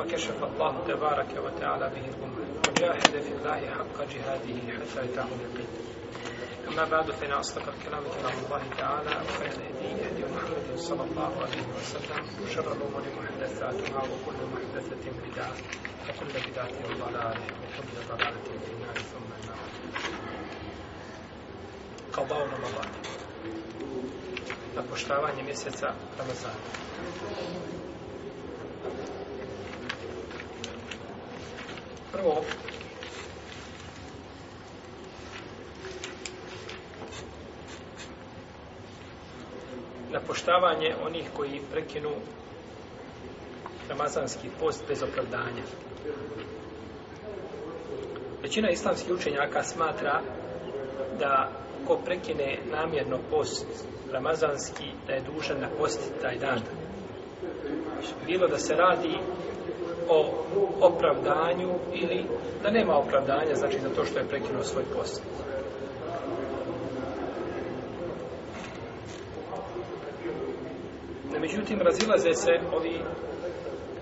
وكشف الله تبارك وتعالى به الأمة وجاهد في الله حق جهاده حتى أتاه اليقين أما بعد فإن أصدق الكلام كلام الله تعالى وخير الهدي هدي محمد صلى الله عليه وسلم وشر الأمور محدثاتها وكل محدثة بدعة وكل بدعة ضلالة وكل ضلالة في النار ثم النار قضاء رمضان napoštavanje mjeseca Ramazana. Prvo, napoštavanje onih koji prekinu ramazanski post bez opravdanja. Većina islamskih učenjaka smatra da ko prekine namjerno post ramazanski da je dužan na post taj dan. Bilo da se radi o opravdanju ili da nema opravdanja znači za to što je prekinuo svoj post. Ne međutim razilaze se ovi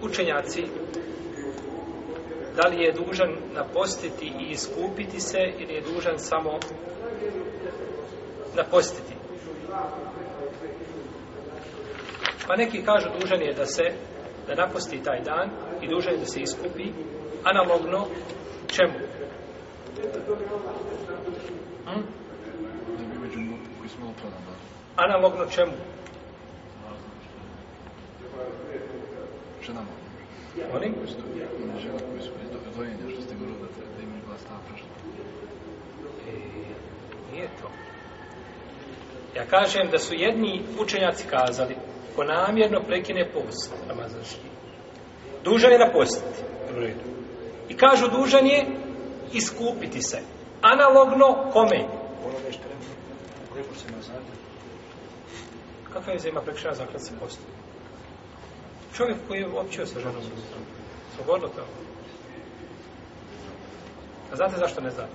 učenjaci da li je dužan napostiti i iskupiti se ili je dužan samo napostiti. Pa neki kažu dužan je da se da naposti taj dan, i duža je da se iskupi analogno čemu? Hm? Analogno čemu? Ženama. Oni? Ona žena koji su bez dojenja, što ste govorili da, da imaju dva stava prašta. E, nije to. Ja kažem da su jedni učenjaci kazali ko namjerno prekine post Ramazanski, Dužan je napostiti. I kažu, dužan je iskupiti se. Analogno kome? Kako je zima prekšena zaklad se posti? Čovjek koji je općio sa ženom. Svobodno to. A znate zašto ne znate?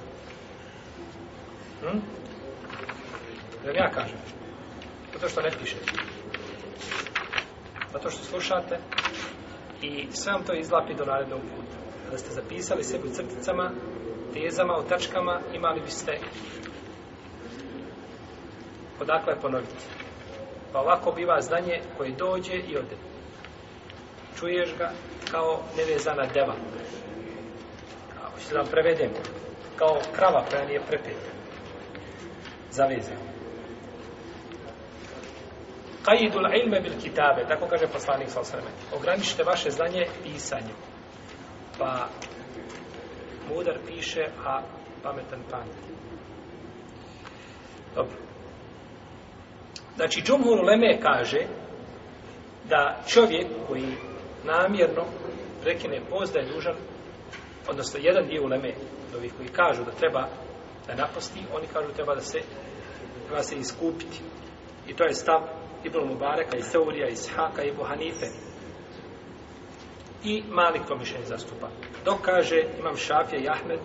Hm? Da ja kažem. Zato što ne piše. Zato što slušate, i sve vam to izlapi do narednog puta. Kada ste zapisali sebi u crticama, tezama, u tačkama, imali biste odakle ponoviti. Pa ovako biva znanje koje dođe i ode. Čuješ ga kao nevezana deva. Kao što vam prevedemo. Kao krava koja nije prepeta. Zavezana. Qaidul ilme bil kitabe, tako kaže poslanik sa osreme. Ograničite vaše znanje pisanjem. Pa mudar piše, a pametan pamet. Dobro. Znači, Džumhur Leme kaže da čovjek koji namjerno prekine post da je dužan, odnosno jedan dio Leme, ovih koji kažu da treba da napusti, oni kažu da treba da se, da se iskupiti. I to je stav Ibn Mubareka, i Seurija, i Shaka, i Buhanife. I Malik to mišljenje zastupa. Dok kaže, imam Šafija i Ahmed,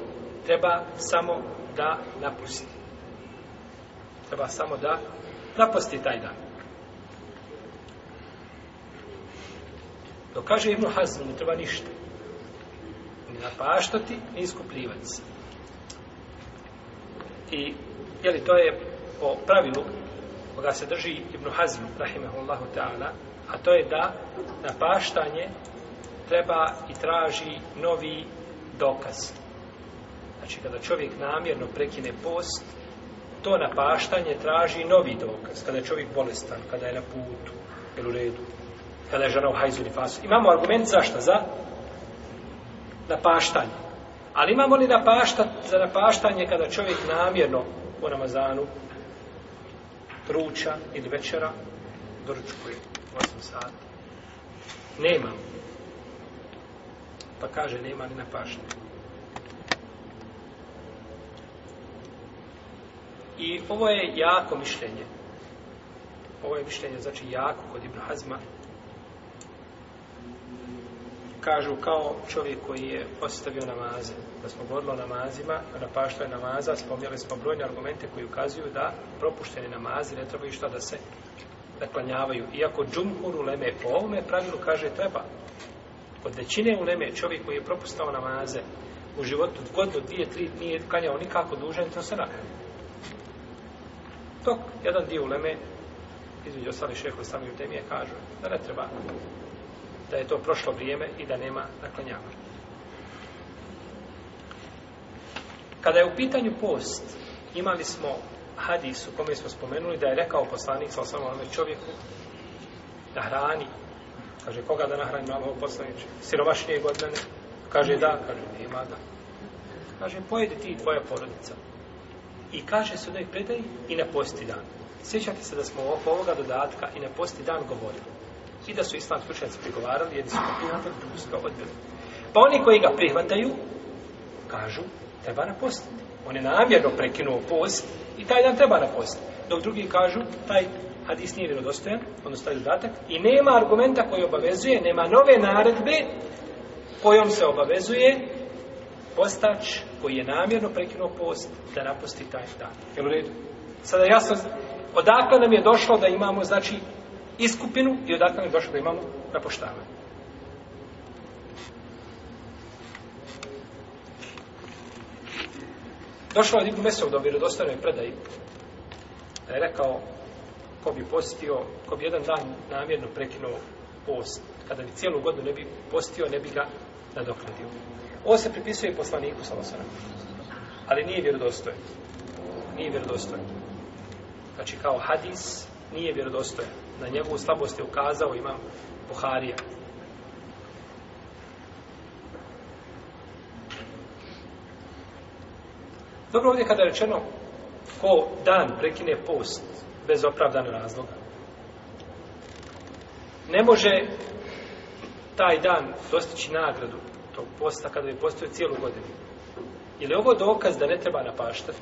treba samo da napusti. Treba samo da napusti taj dan. Dok kaže Ibn Hazm, ne treba ništa. Ni napaštati, ni iskupljivati se. I, jeli, to je po pravilu koga se drži Ibn Hazm, rahimahullahu ta'ala, a to je da na paštanje treba i traži novi dokaz. Znači, kada čovjek namjerno prekine post, to na paštanje traži novi dokaz. Kada je čovjek bolestan, kada je na putu, ili u redu, kada je žena u hajzu ili fasu. Imamo argument zašto? Za na paštanje. Ali imamo li na pašta, za na paštanje kada čovjek namjerno u Ramazanu ruča i večera do ručkuje 8 sati. Nema. Pa kaže, nema ni na pašnje. I ovo je jako mišljenje. Ovo je mišljenje, znači jako kod Ibn Hazma, kažu kao čovjek koji je ostavio namaze. Da smo govorili o namazima, na pašto je namaza, spomnjali smo brojne argumente koji ukazuju da propušteni namazi ne trebaju što da se naklanjavaju. Iako džumhur uleme po ovome pravilu kaže treba. Od većine uleme čovjek koji je propustao namaze u životu godinu, dvije, tri, nije kanjao nikako dužen, to se nakon. Dok jedan dio uleme, između ostali šehovi sami u temije, kažu da ne treba da je to prošlo vrijeme i da nema naklanjavanja. Kada je u pitanju post, imali smo hadis u kome smo spomenuli da je rekao poslanik sa osvama onome čovjeku da hrani. Kaže, koga da nahrani malo ovog poslanića? Siromašnije god mene? Kaže, da. Kaže, nema da. Kaže, pojedi ti i tvoja porodica. I kaže se da ih predaj i na posti dan. Sjećate se da smo oko ovoga dodatka i na posti dan govorili. I da su islam slučajnici prigovarali, jedni su ga prihvatali, drugi su ga odbili. Pa oni koji ga prihvataju, kažu, treba napostiti. On je namjerno prekinuo post i taj dan treba napostiti. Dok drugi kažu, taj hadis nije vjerodostojan, odnosno taj dodatak, i nema argumenta koji obavezuje, nema nove naredbe kojom se obavezuje postač koji je namjerno prekinuo post da napusti taj dan. Jel u redu? Sada jasno, odakle nam je došlo da imamo, znači, iskupinu i odakle mi došlo da imamo napoštavanje. Došlo od Ibn Mesov do vjerodostanoj predaji da je rekao ko bi postio, ko bi jedan dan namjerno prekinuo post, kada bi cijelu godinu ne bi postio, ne bi ga nadokladio. Ovo se pripisuje poslaniku Salosana. Ali nije vjerodostojen. Nije vjerodostojen. Znači kao hadis nije vjerodostojen na njegovu slabost je ukazao imam Buharija. Dobro ovdje kada je rečeno ko dan prekine post bez opravdane razloga. Ne može taj dan dostići nagradu tog posta kada bi postoje cijelu godinu. Ili ovo dokaz da ne treba napaštati?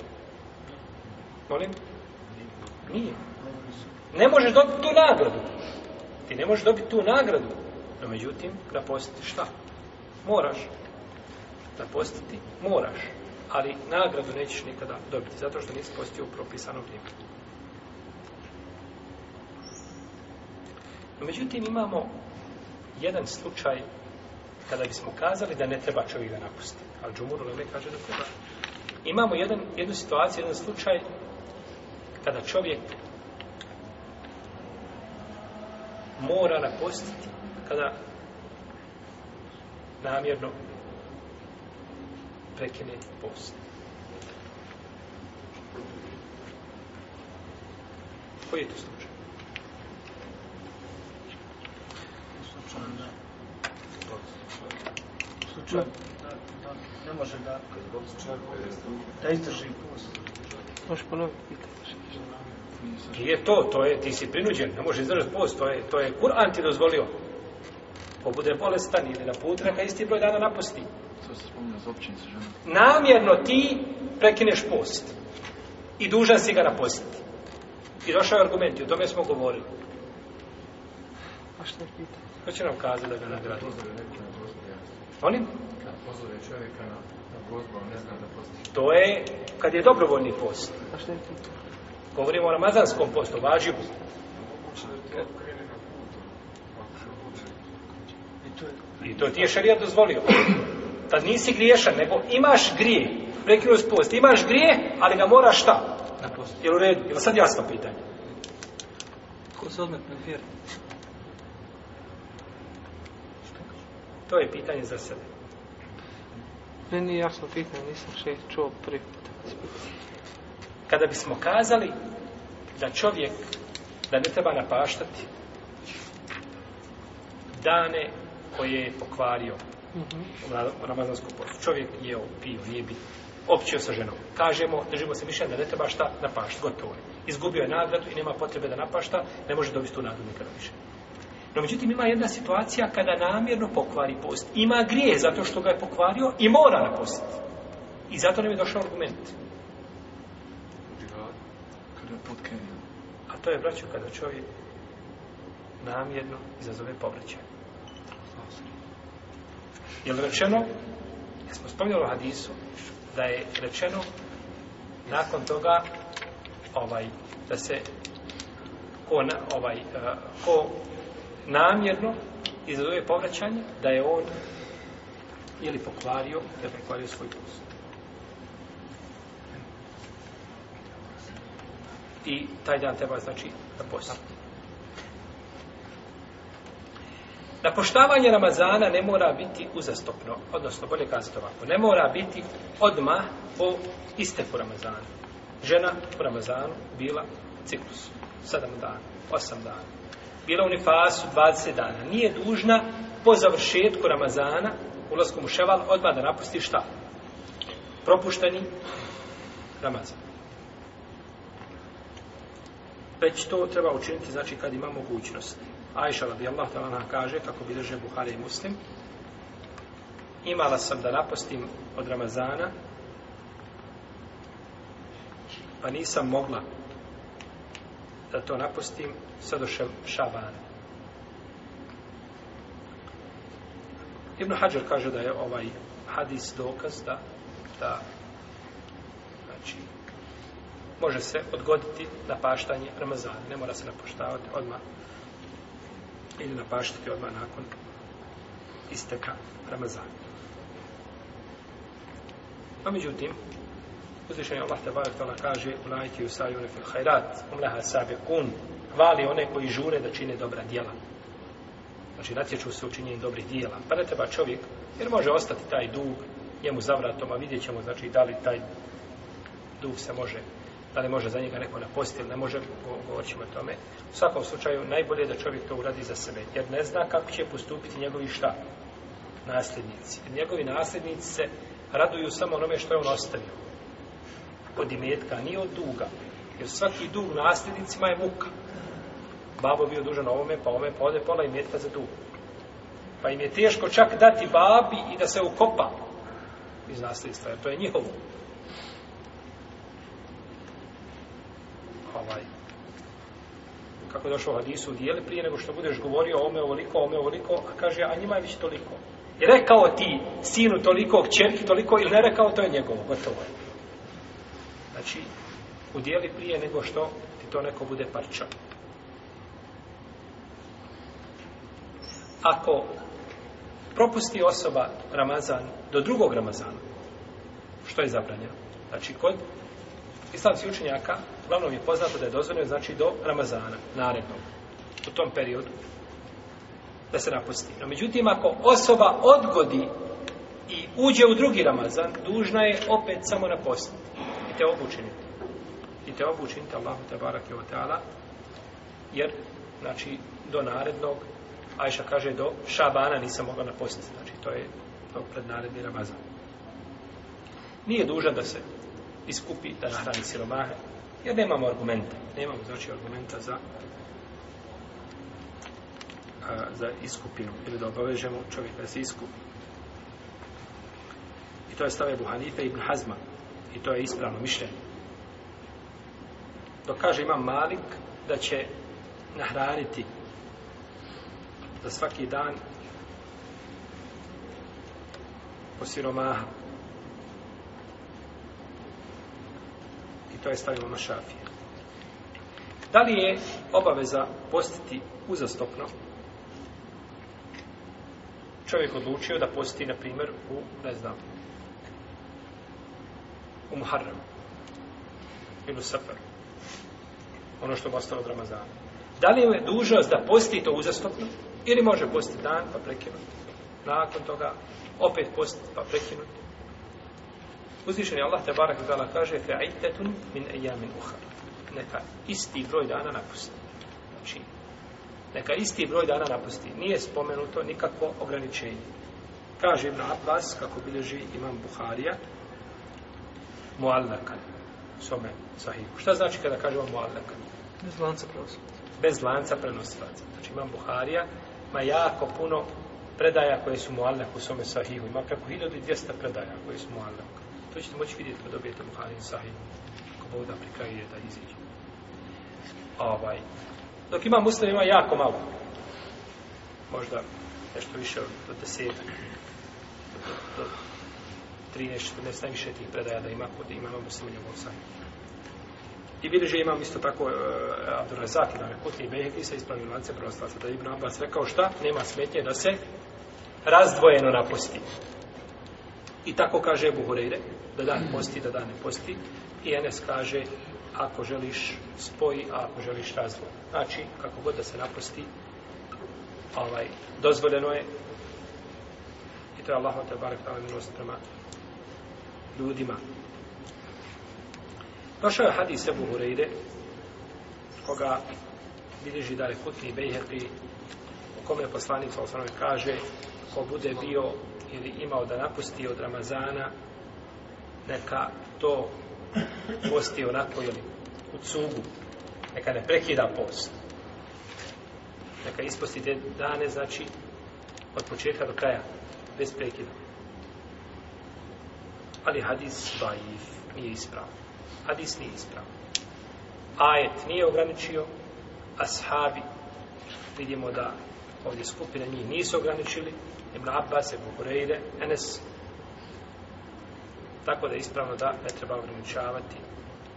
Molim? Nije ne možeš dobiti tu nagradu. Ti ne možeš dobiti tu nagradu. No međutim, da postiti šta? Moraš. Da postiti, moraš. Ali nagradu nećeš nikada dobiti, zato što nisi postio u propisanom vrijeme. No međutim, imamo jedan slučaj kada bismo kazali da ne treba čovjek da napusti. Ali Džumur Leme kaže da treba. Imamo jedan, jednu situaciju, jedan slučaj kada čovjek mora napostiti kada namjerno prekine post. Koji je to slučaj? Slučaj da, da, da ne može da da izdrži post. Možeš ponoviti pitanje. Nije to, to je, ti si prinuđen, ne može izdržati post, to je, to je Kur'an ti dozvolio. Ko bude bolestan ili na put, neka isti broj dana napusti. To se spominja za općin sa Namjerno ti prekineš post i dužan si ga napustiti. I došao je argument, i o tome smo govorili. A što je pitan? Ko će nam kazati da ga nagradi? Oni? Kad pozove čovjeka na, na gozbu, ne znam da posti. To je kad je dobrovoljni post. A što je pitan? Govorimo o ramazanskom postu, važivu. I to ti je šarijat dozvolio. Tad nisi griješan, nego imaš grije. Prekinu post, imaš grije, ali ga moraš šta? Na post. Jel u redu? Jel sad jasno pitanje? Ko se odmet na fjer? To je pitanje za sebe. Meni je jasno pitanje, nisam še čuo prvi put. Spitanje kada bismo kazali da čovjek da ne treba napaštati dane koje je pokvario mm -hmm. u ramazanskom postu. Čovjek je pio, nije bi općio sa ženom. Kažemo, držimo se mišljenje da ne treba šta napašta, gotovo je. Izgubio je nagradu i nema potrebe da napašta, ne može dobiti tu nagradu nikada više. No, međutim, ima jedna situacija kada namjerno pokvari post. Ima grije zato što ga je pokvario i mora napostiti. I zato nam je došao argument da put krenemo. A to je, braćo, kada čovjek namjerno izazove povrće. Je li rečeno, jer smo spomljali o hadisu, da je rečeno nakon toga ovaj, da se ko, na, ovaj, uh, ko namjerno izazove povraćanje, da je on ili pokvario, da je pokvario svoj posao. i taj dan treba znači da postati. Napoštavanje Ramazana ne mora biti uzastopno, odnosno bolje kazati ovako, ne mora biti odmah po isteku Ramazana. Žena u Ramazanu bila ciklus, 7 dana, 8 dana, bila u nifasu 20 dana, nije dužna po završetku Ramazana, ulazkom u ševal, odmah da napusti šta? Propušteni Ramazan već to treba učiniti znači kad ima mogućnost. Ajša radi Allah ta'ala kaže, kako bi drže Buhari i Muslim, imala sam da napostim od Ramazana, pa nisam mogla da to napostim sa do Šabana. Ibn Hajar kaže da je ovaj hadis dokaz da, da znači, može se odgoditi na paštanje Ramazana. Ne mora se napoštavati odmah ili napaštiti odmah nakon isteka Ramazana. A međutim, uzvišenje Allah te barak tala kaže u najti u saju nefil hajrat, umleha sabi kun, hvali one koji žure da čine dobra djela. Znači, natječu se učinjenje dobrih djela. Pa ne treba čovjek, jer može ostati taj dug njemu zavratom, a vidjet ćemo, znači, da li taj dug se može da li može za njega neko napostiti ili ne može, govorit ćemo o tome. U svakom slučaju, najbolje je da čovjek to uradi za sebe, jer ne zna kako će postupiti njegovi šta? Nasljednici. Jer njegovi nasljednici se raduju samo onome što je on ostavio. Od imetka, nije od duga. Jer svaki dug nasljednicima je muka. Babo bio dužan ovome, pa ovome, pa ode pola imetka za dug. Pa im je teško čak dati babi i da se ukopa iz nasljednictva, jer to je njihovo. ovaj, kako je došao hadisu u dijeli, prije nego što budeš govorio ome ovoliko, ome ovoliko, a kaže, a njima je već toliko. I rekao ti sinu toliko, čerki toliko, ili ne rekao, to je njegovo, gotovo je. Znači, u dijeli prije nego što ti to neko bude parča. Ako propusti osoba Ramazan do drugog Ramazana, što je zabranjeno? Znači, kod islamskih učenjaka, uglavnom je poznato da je dozvoljeno, znači, do Ramazana, naredno, u tom periodu, da se napusti. No, međutim, ako osoba odgodi i uđe u drugi Ramazan, dužna je opet samo napustiti. I te obučinite. I te obučinite, Allahu te barak je ta'ala, jer, znači, do narednog, Ajša kaže, do šabana nisam mogla napustiti. Znači, to je pred naredni Ramazan. Nije dužan da se iskupi da strani siromahe. Jer nemamo argumenta. Nemamo znači argumenta za a, za iskupinu. Ili da obavežemo čovjek da se iskupi. I to je stave Buhanife ibn Hazma. I to je ispravno mišljenje. Dok kaže imam Malik da će nahraniti za svaki dan po siromaha. to je stavio ono šafije. Da li je obaveza postiti uzastopno? Čovjek odlučio da posti, na primjer, u, ne znam, u Muharram ili u Safar. Ono što je ostalo od Ramazana. Da li je dužnost da posti to uzastopno? Ili može posti dan pa prekinuti? Nakon toga opet posti pa prekinuti? Uzvišen je Allah, tebarak i zala, kaže fe'aitetun min ejamin uha. Neka isti broj dana napusti. Znači, neka isti broj dana napusti. Nije spomenuto nikakvo ograničenje. Kaže Ibn Abbas, kako bilježi imam Buharija, muallakan, sume sahihu. Šta znači kada kaže on muallakan? Bez lanca prenosilaca. Bez lanca prenosilaca. Znači imam Buharija, ma jako puno predaja koje su muallak u sume sahihu. Ima kako 1200 predaja koje su muallak. To ćete moći vidjeti kad dobijete Buharin sahih. Ako Bog da prikrajuje da iziđe. Ovaj. Dok ima muslim, ima jako malo. Možda nešto više od desetak. Do, do 13, ne najviše tih predaja da ima kod imama muslima i ovog sahih. I vidi že imam isto tako uh, e, Abdurrazak i Nave Kutni i Behek i sa ispravljim lance prvostavca da Ibn Abbas rekao šta? Nema smetnje da se razdvojeno napusti. I tako kaže Ebu Hureyre, da dan posti, da dan ne posti. I Enes kaže, ako želiš spoji, a ako želiš razvoj. Znači, kako god da se naposti, ovaj, dozvoljeno je i to je Allah, te barek, ta milost prema ljudima. Došao je hadis Ebu Hureyde, koga bilježi da je kutni bejheti, u kome je poslanik, kaže, ko bude bio ili imao da napusti od Ramazana, neka to posti onako ili u cugu, neka ne prekida post. Neka isposti te dane, znači, od početka do kraja, bez prekida. Ali hadis bajiv nije ispravo. Hadis nije ispravo. Ajet nije ograničio, ashabi, vidimo da ovdje skupine njih nisu ograničili, Ibn Abbas, Ebu Hureyre, Enes, tako da je ispravno da ne treba ograničavati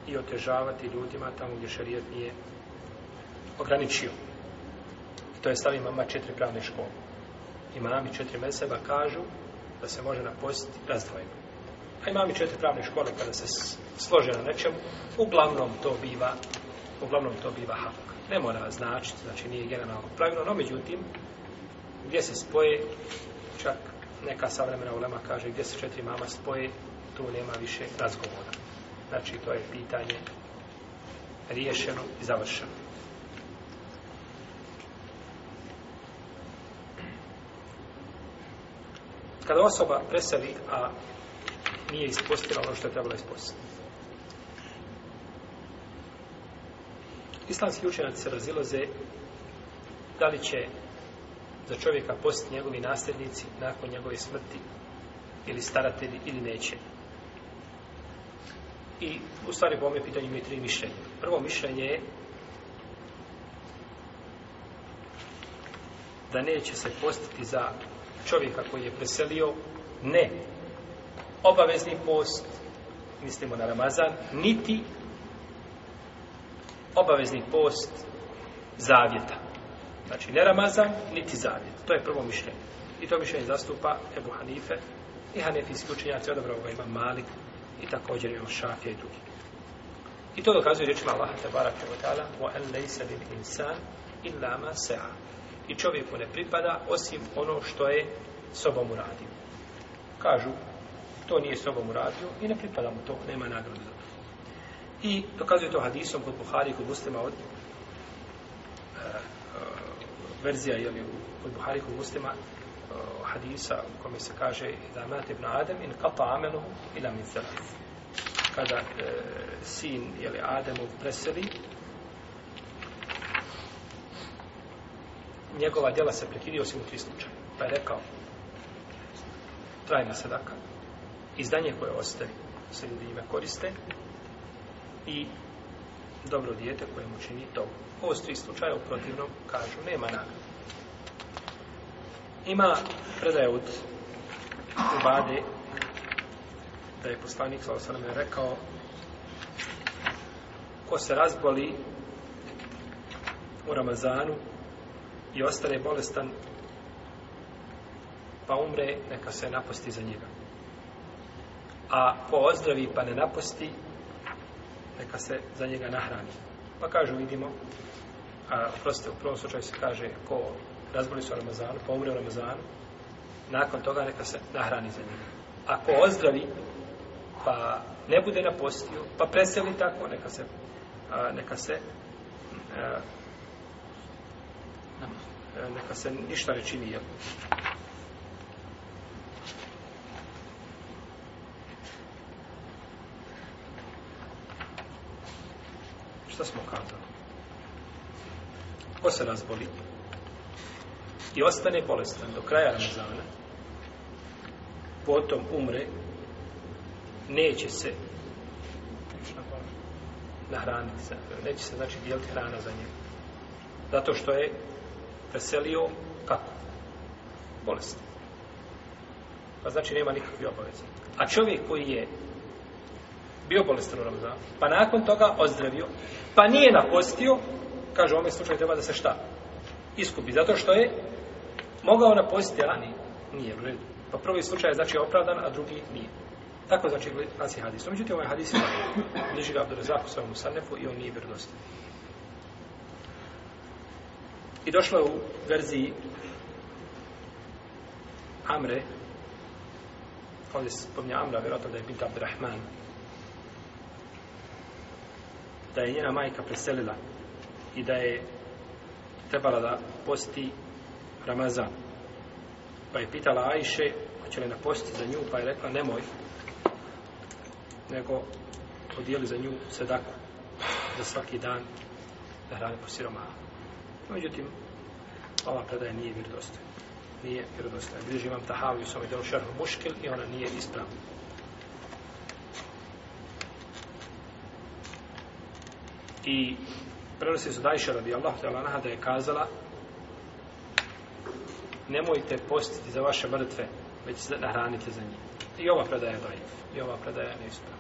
i otežavati ljudima tamo gdje šarijet nije ograničio. I to je stav imama četiri pravne škole. Imami četiri meseba kažu da se može napostiti razdvojeno. A imami četiri pravne škole kada se slože na nečem, uglavnom to biva uglavnom to biva hafak. Ne mora značiti, znači nije generalno pravilo, no međutim, gdje se spoje, čak neka savremena ulema kaže gdje se četiri mama spoje, to nema više razgovora. Znači, to je pitanje riješeno i završeno. Kada osoba preseli, a nije ispostila ono što je trebalo ispostiti. Islamski učenjaci se razilaze da li će za čovjeka postiti njegovi nasljednici nakon njegove smrti ili staratelji ili neće. I u stvari po ome pitanju imaju tri mišljenja. Prvo mišljenje je da neće se postiti za čovjeka koji je preselio ne obavezni post mislimo na Ramazan niti obavezni post zavjeta znači ne Ramazan niti zavjet to je prvo mišljenje i to mišljenje zastupa Ebu Hanife i Hanefi skučenjaci odabrao ga ima Malik i također imam šafija i drugi. I to dokazuje rečima Allah te barak je odala o en lejsa bin insan illa ma sa'a. I čovjeku ne pripada osim ono što je sobom uradio. Kažu, to nije sobom uradio i ne pripada mu to, nema nagrodu za to. I dokazuje to hadisom kod Buhari kod muslima od uh, uh, verzija je li, kod Buhari kod muslima uh, hadisa u kome se kaže da mat ibn Adem in kapa amenuhu ila min thalith. Kada uh, sin jeli, Ademov preseli, njegova djela se prekidio osim u tri slučaje. Pa je rekao, trajna sadaka, izdanje koje ostavi, se ljudi ime koriste, i dobro dijete koje mu čini to. Ovo su tri slučaje, u protivnom, kažu, nema nagrada ima predaje od Ubade da je poslanik sa osanem rekao ko se razboli u Ramazanu i ostane bolestan pa umre neka se naposti za njega a ko ozdravi pa ne naposti neka se za njega nahrani pa kažu vidimo a prosto u prvom slučaju se kaže ko razboli su Ramazanu, pomre u Ramazanu, nakon toga neka se nahrani za njega. Ako ozdravi, pa ne bude napostio, pa preseli tako, neka se, a, neka se, a, neka se ništa ne čini, jel? Šta smo kazali? Ko se razboli? Ko se razboli? i ostane bolestan do kraja Ramazana, potom umre, neće se nahraniti za Neće se, znači, dijeliti hrana za njega. Zato što je preselio kako? Bolest. Pa znači nema nikakve obaveze. A čovjek koji je bio bolestan u Ramazanu, pa nakon toga ozdravio, pa nije napostio, kaže, u ovom slučaju treba da se šta? Iskupi. Zato što je mogao napojstiti, a nije. Nije, u redu. Pa prvi slučaj je znači opravdan, a drugi nije. Tako znači glasi hadis. No, međutim, ovaj hadis je bliži ga Abdurazak u svojom Musanefu i on nije vjerodostan. I došlo u verziji Amre, ovdje se spominja Amra, vjerojatno da je Bint Abdurrahman, da je njena majka preselila i da je trebala da posti Ramazan. Pa je pitala Ajše, hoće li napostiti za nju, pa je rekla, nemoj, nego podijeli za nju sedaku za svaki dan da hrane po siromaha. Međutim, ova predaja nije vjerodostojna. Nije vjerodostojna. Bliži imam tahavi u svojom delu šarhu muškil i ona nije ispravna. I prenosi su dajša radi Allah da je kazala nemojte postiti za vaše mrtve, već se nahranite za njih. I ova predaja je dojiv. I ova predaja je neispravna.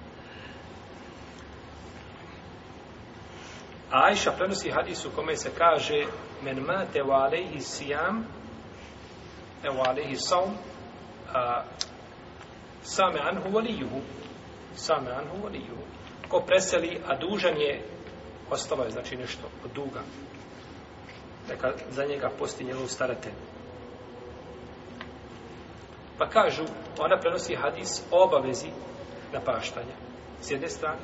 Ajša prenosi hadisu kome se kaže men mate u alehi sijam e u alehi saum a, same anhu valijuhu same anhu valijuhu ko preseli, a dužan je ostalo je znači nešto od duga neka za njega posti njegov staratelj Pa kažu, ona prenosi hadis o obavezi napaštanja, s jedne strane.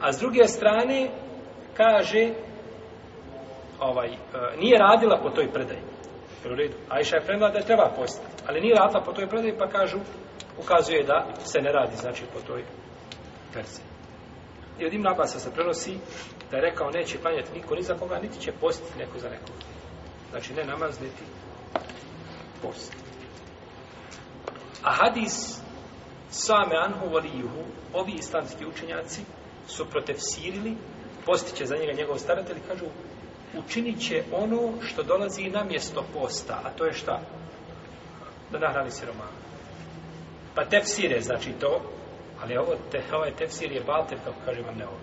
A s druge strane, kaže, ovaj, e, nije radila po toj predaji. U redu. Ajša je prenula da je treba postati, ali nije radila po toj predaji, pa kažu, ukazuje da se ne radi, znači, po toj verzi. I od imna Abasa se prenosi da je rekao, neće planjati niko ni za koga, niti će postiti neko za nekoga. Znači, ne namazniti post. A hadis same anhu valijuhu, ovi islamski učenjaci su protefsirili, postiće za njega njegov staratelj, kažu, učinit će ono što dolazi na mjesto posta, a to je šta? Da nahrani siromana. Pa tefsir je znači to, ali ovo te, ovaj tefsir je balter, kako kaže vam ne ovo.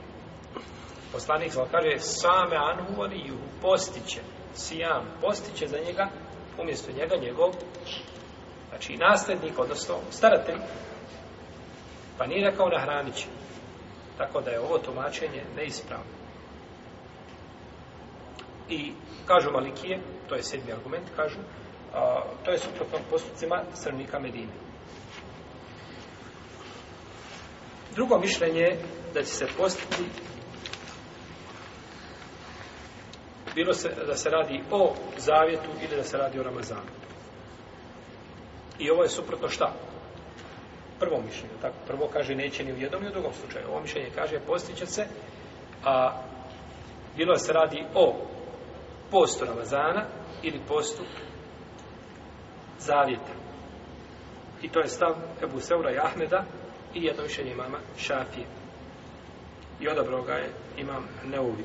Poslanik zlo kaže, same anhu valijuhu, postiće, sijam, postiće za njega, umjesto njega, njegov znači naslednik, odnosno staratelj, pa nije rekao nahranit će. Tako da je ovo tumačenje neispravno. I kažu Malikije, to je sedmi argument, kažu, a, to je suprotno postupcima srnika Medine. Drugo mišljenje je da će se postiti bilo se, da se radi o zavjetu ili da se radi o Ramazanu. I ovo je suprotno šta? Prvo mišljenje, tako? Prvo kaže neće ni u jednom ni u drugom slučaju. Ovo mišljenje kaže postiće se, a bilo se radi o postu Ramazana ili postu zavjeta. I to je stav Ebu Seura i Ahmeda i jedno mišljenje imama Šafije. I odabro ga je imam Neuvi.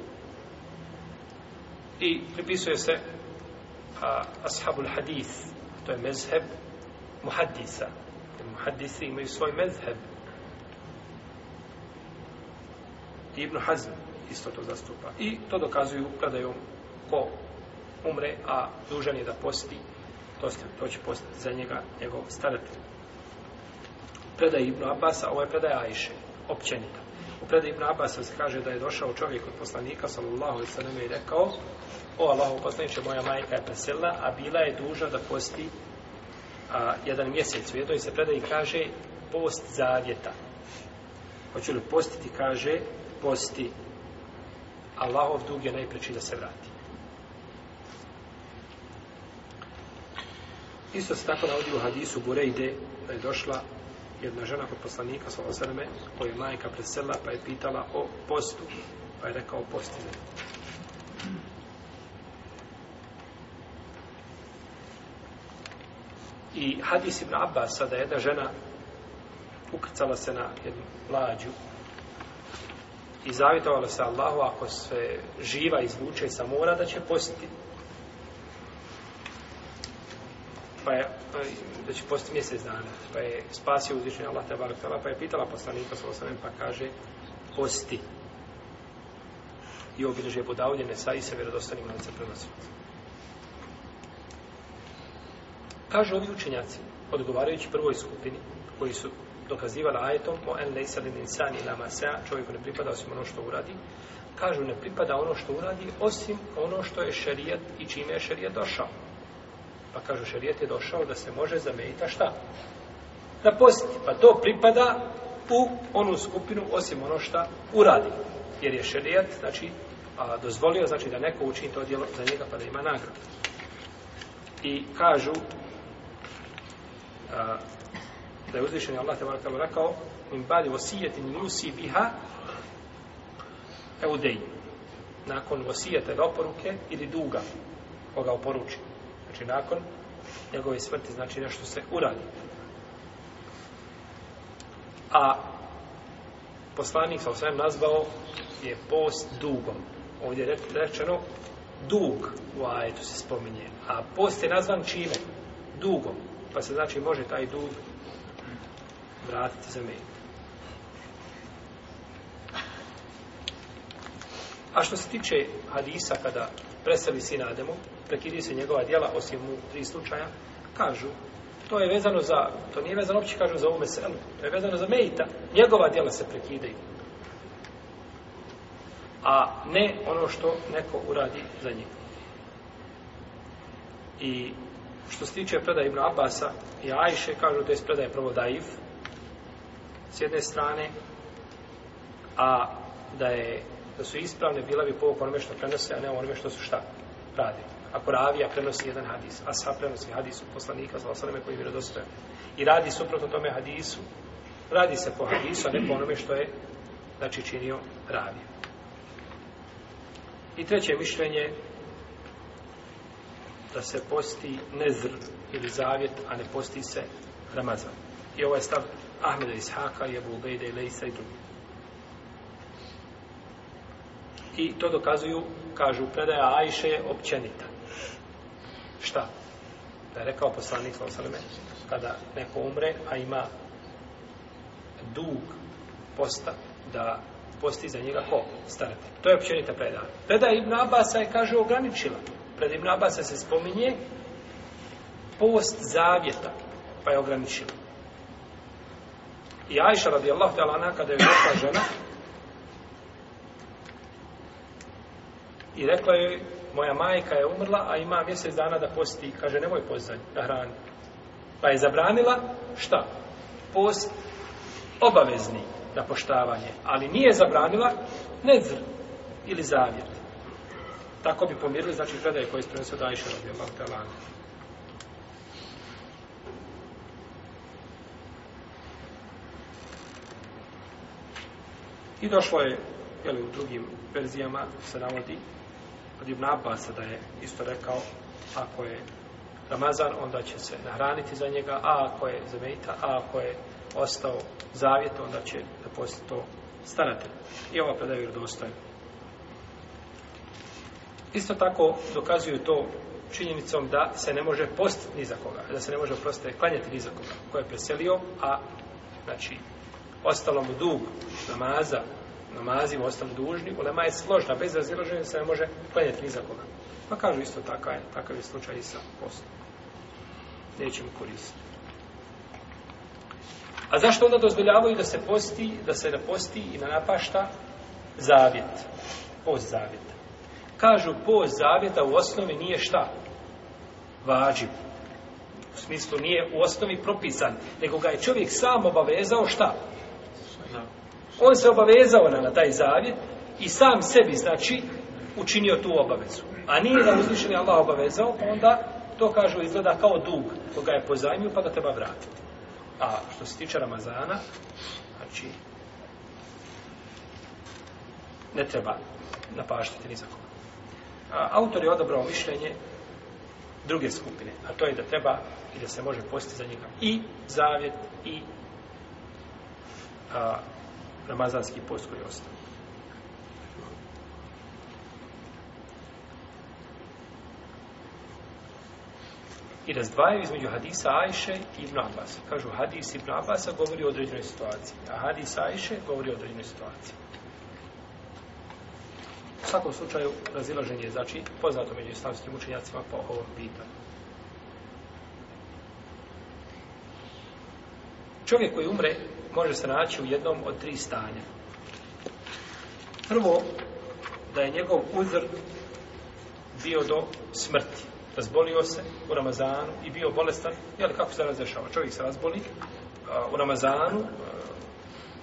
I pripisuje se a, Ashabul Hadith, to je mezheb muhaddisa. Jer muhaddisi imaju svoj mezheb. Ibn Hazm isto to zastupa. I to dokazuju predajom ko umre, a dužan je da posti, to, ste, to će postati za njega njegov staratelj. Predaj Ibn Abasa, ovo je predaj Ajše, općenita. U predaj Ibn Abasa se kaže da je došao čovjek od poslanika, sallallahu alaihi sallam, i rekao, o Allahu poslaniče, moja majka je presilna, a bila je duža da posti a, jedan mjesec u jednoj se predaji kaže post zavjeta. Hoću li postiti, kaže, posti. Allahov dug je najpreći da se vrati. Isto se tako navodi u hadisu Burejde, da je došla jedna žena kod poslanika, svala sveme, koja je majka presela, pa je pitala o postu, pa je rekao postine. I hadis Ibn Abbas, da je jedna žena ukrcala se na jednu lađu i zavitovala se Allahu, ako se živa izvuče sa mora, da će postiti. Pa, pa je, da će postiti mjesec dana. Pa je spasio uzvišenje Allah, tebara, pa je pitala poslanika, sallam, pa kaže, posti. I obilježe budavljene sa i se vjerodostanim lancem prenosim. Kažu ovi učenjaci, odgovarajući prvoj skupini, koji su dokazivali ajetom o en lejsalin insani ila masea, čovjeku ne pripada osim ono što uradi, kažu ne pripada ono što uradi osim ono što je šerijat i čime je šerijat došao. Pa kažu šerijat je došao da se može zamenita šta? Na posti. Pa to pripada u onu skupinu osim ono što uradi. Jer je šerijat, znači, a, dozvolio znači da neko učini to djelo za njega pa da ima nagradu. I kažu da je uzvišen Allah te barakalu rekao min badi vosijetin jusi biha eudej nakon vosijete ili oporuke ili duga koga oporuči znači nakon njegove smrti znači nešto se uradi a poslanik sa osvijem nazvao je post dugom ovdje je rečeno dug u ajetu se spominje a post je nazvan čime? dugom pa se znači može taj dug vratiti za medit. A što se tiče Hadisa kada preseli sin Ademu, prekidi se njegova djela osim u tri slučaja, kažu, to je vezano za, to nije vezano opće kažu za ovu meselu, to je vezano za Mejita, njegova djela se prekidaju. A ne ono što neko uradi za njega. I što se tiče predaje Ibn Abasa i Ajše, kažu da je predaje prvo Daif, s jedne strane, a da je da su ispravne bila bi povuk onome što prenose, a ne onome što su šta radi. Ako ravija prenosi jedan hadis, a sa prenosi hadis u poslanika za osaleme koji je vjerodostojan. I radi suprotno tome hadisu, radi se po hadisu, a ne po onome što je znači činio ravija. I treće mišljenje da se posti nezr ili zavjet, a ne posti se Ramazan. I ovo ovaj je stav Ahmeda Ishaka, Jebu Ubejde i Lejsa i drugi. I to dokazuju, kažu, predaja Ajše je općenita. Šta? Da je rekao poslanik Osaleme, kada neko umre, a ima dug posta, da posti za njega ko? Starate. To je općenita predaja. Predaja Ibn Abasa je, kaže, ograničila to pred Ibn Abbas se spominje post zavjeta, pa je ograničeno. I Ajša radijallahu ta'ala ona kada je došla žena i rekla joj, moja majka je umrla, a ima mjesec dana da posti, kaže, nemoj postati da hrani. Pa je zabranila, šta? Post obavezni na poštavanje, ali nije zabranila nedzr ili zavjet. Tako bi pomirili, znači, predaje koje sprenese od Ajše radi Allah talana. I došlo je, jel, u drugim verzijama se navodi od Ibn Abbasa da je isto rekao ako je Ramazan, onda će se nahraniti za njega, a ako je zemeljita, a ako je ostao zavjet, onda će da posti to staratelj. I ova predaja je vjerodostojna. Isto tako dokazuju to činjenicom da se ne može post ni za koga, da se ne može proste klanjati ni za koga koje je preselio, a znači, ostalo mu dug namaza, namazi mu ostali dužni, u lema je složna, bez razilaženja se ne može klanjati ni za koga. Pa kažu isto takav je, takav je slučaj i sa postom. Neće mu koristiti. A zašto onda dozvoljavaju da se posti, da se ne posti i na napašta zavjet, post zavjeta? kažu post zavjeta u osnovi nije šta? Vađiv. U smislu nije u osnovi propisan, nego ga je čovjek sam obavezao šta? On se obavezao na, na taj zavjet i sam sebi, znači, učinio tu obavezu. A nije da uzvišen je Allah obavezao, pa onda to kažu izgleda kao dug koga je pozajmio pa ga treba vratiti. A što se tiče Ramazana, znači, ne treba napaštiti nizakom autor je odabrao mišljenje druge skupine, a to je da treba i da se može posti za njega i zavjet i a, ramazanski post koji ostane. i razdvajaju između hadisa Ajše i Ibn Abbas. Kažu, hadis Ibn Abbas govori o određenoj situaciji, a hadis Ajše govori o određenoj situaciji svakom slučaju razilaženje je znači poznato među islamskim učenjacima po ovom pitanju. Čovjek koji umre može se naći u jednom od tri stanja. Prvo, da je njegov uzr bio do smrti. Razbolio se u Ramazanu i bio bolestan. Jel, kako se razrešava? Čovjek se razboli u Ramazanu,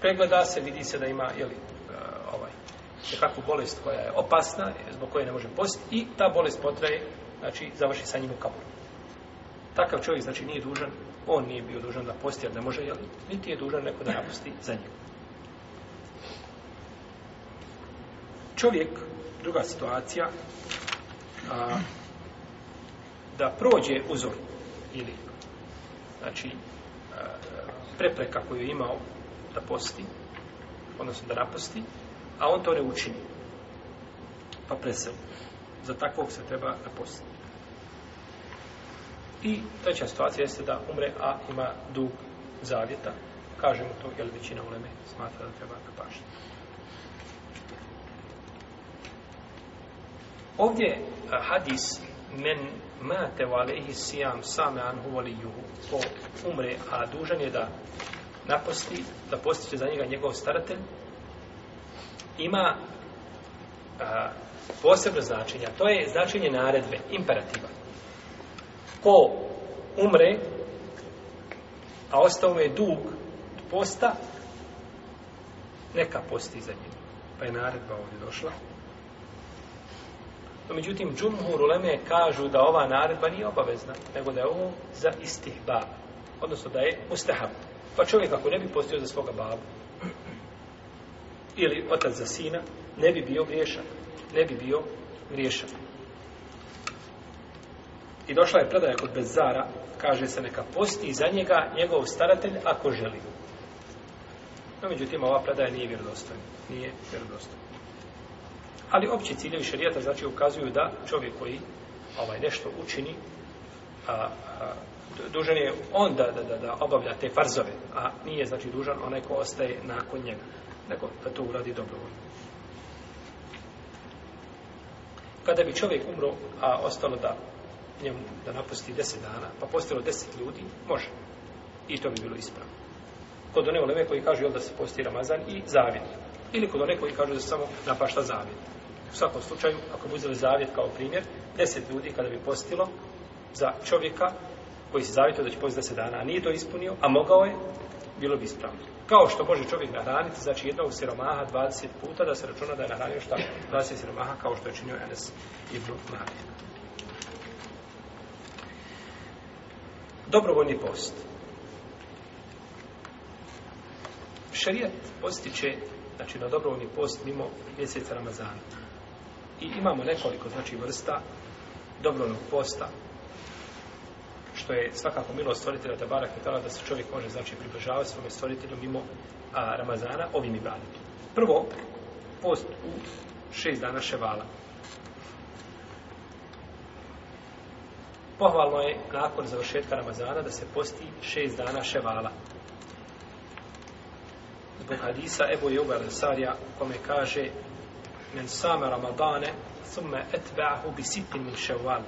pregleda se, vidi se da ima, jel, ovaj, nekakvu bolest koja je opasna, zbog koje ne može postiti, i ta bolest potraje, znači, završi sa njim u kaburu. Takav čovjek, znači, nije dužan, on nije bio dužan da posti, jer ne može, jel, niti je dužan neko da napusti za njim. Čovjek, druga situacija, a, da prođe uzor, ili, znači, a, prepreka koju je imao da posti, odnosno da napusti, a on to ne učini. Pa presel. Za takvog se treba napositi. I treća situacija jeste da umre, a ima dug zavjeta. Kažemo to, jer većina uleme smatra da treba napašiti. Ovdje hadis men mate u alehi sijam same an huvali juhu ko umre, a dužan je da naposti, da postiće za njega njegov staratelj, ima a, posebno značenje, a to je značenje naredbe, imperativa. Ko umre, a ostao mu je dug posta, neka posti za njim. Pa je naredba ovdje došla. No, međutim, džumhur uleme kažu da ova naredba nije obavezna, nego da je ovo za istih bab. Odnosno da je mustahab. Pa čovjek ako ne bi postio za svoga babu, ili otac za sina, ne bi bio griješan. Ne bi bio griješan. I došla je predaja kod Bezara, kaže se neka posti za njega njegov staratelj ako želi. No, međutim, ova predaja nije vjerodostojna. Nije vjerodostojna. Ali opći ciljevi šarijata znači ukazuju da čovjek koji ovaj nešto učini, a, a, dužan je on da, da, da, da obavlja te farzove, a nije znači dužan onaj ko ostaje nakon njega nego da to uradi dobrovoljno. Kada bi čovjek umro, a ostalo da njemu da napusti deset dana, pa postalo deset ljudi, može. I to bi bilo ispravno. Kod one uleme koji kažu da se posti Ramazan i zavjet. Ili kod one koji kažu da se samo napašta zavjet. U svakom slučaju, ako bi uzeli zavjet kao primjer, deset ljudi kada bi postilo za čovjeka koji se zavjetio da će posti deset dana, a nije to ispunio, a mogao je, bilo bi ispravljeno kao što može čovjek nahraniti, znači jednog siromaha 20 puta, da se računa da je nahranio šta 20 siromaha, kao što je činio Enes Ibn Malik. Dobrovoljni post. Šarijet postiće, znači na dobrovoljni post mimo mjeseca Ramazana. I imamo nekoliko, znači, vrsta dobrovoljnog posta što je svakako milo stvoritelja Tabarak i da se čovjek može znači približavati svome stvoritelju mimo a, Ramazana ovim ibadetom. Prvo, post u šest dana ševala. Pohvalno je nakon završetka Ramazana da se posti šest dana ševala. Zbog hadisa Ebu Juga Lesarija kome kaže men same Ramadane summe etbe'ahu bi sitin min ševalu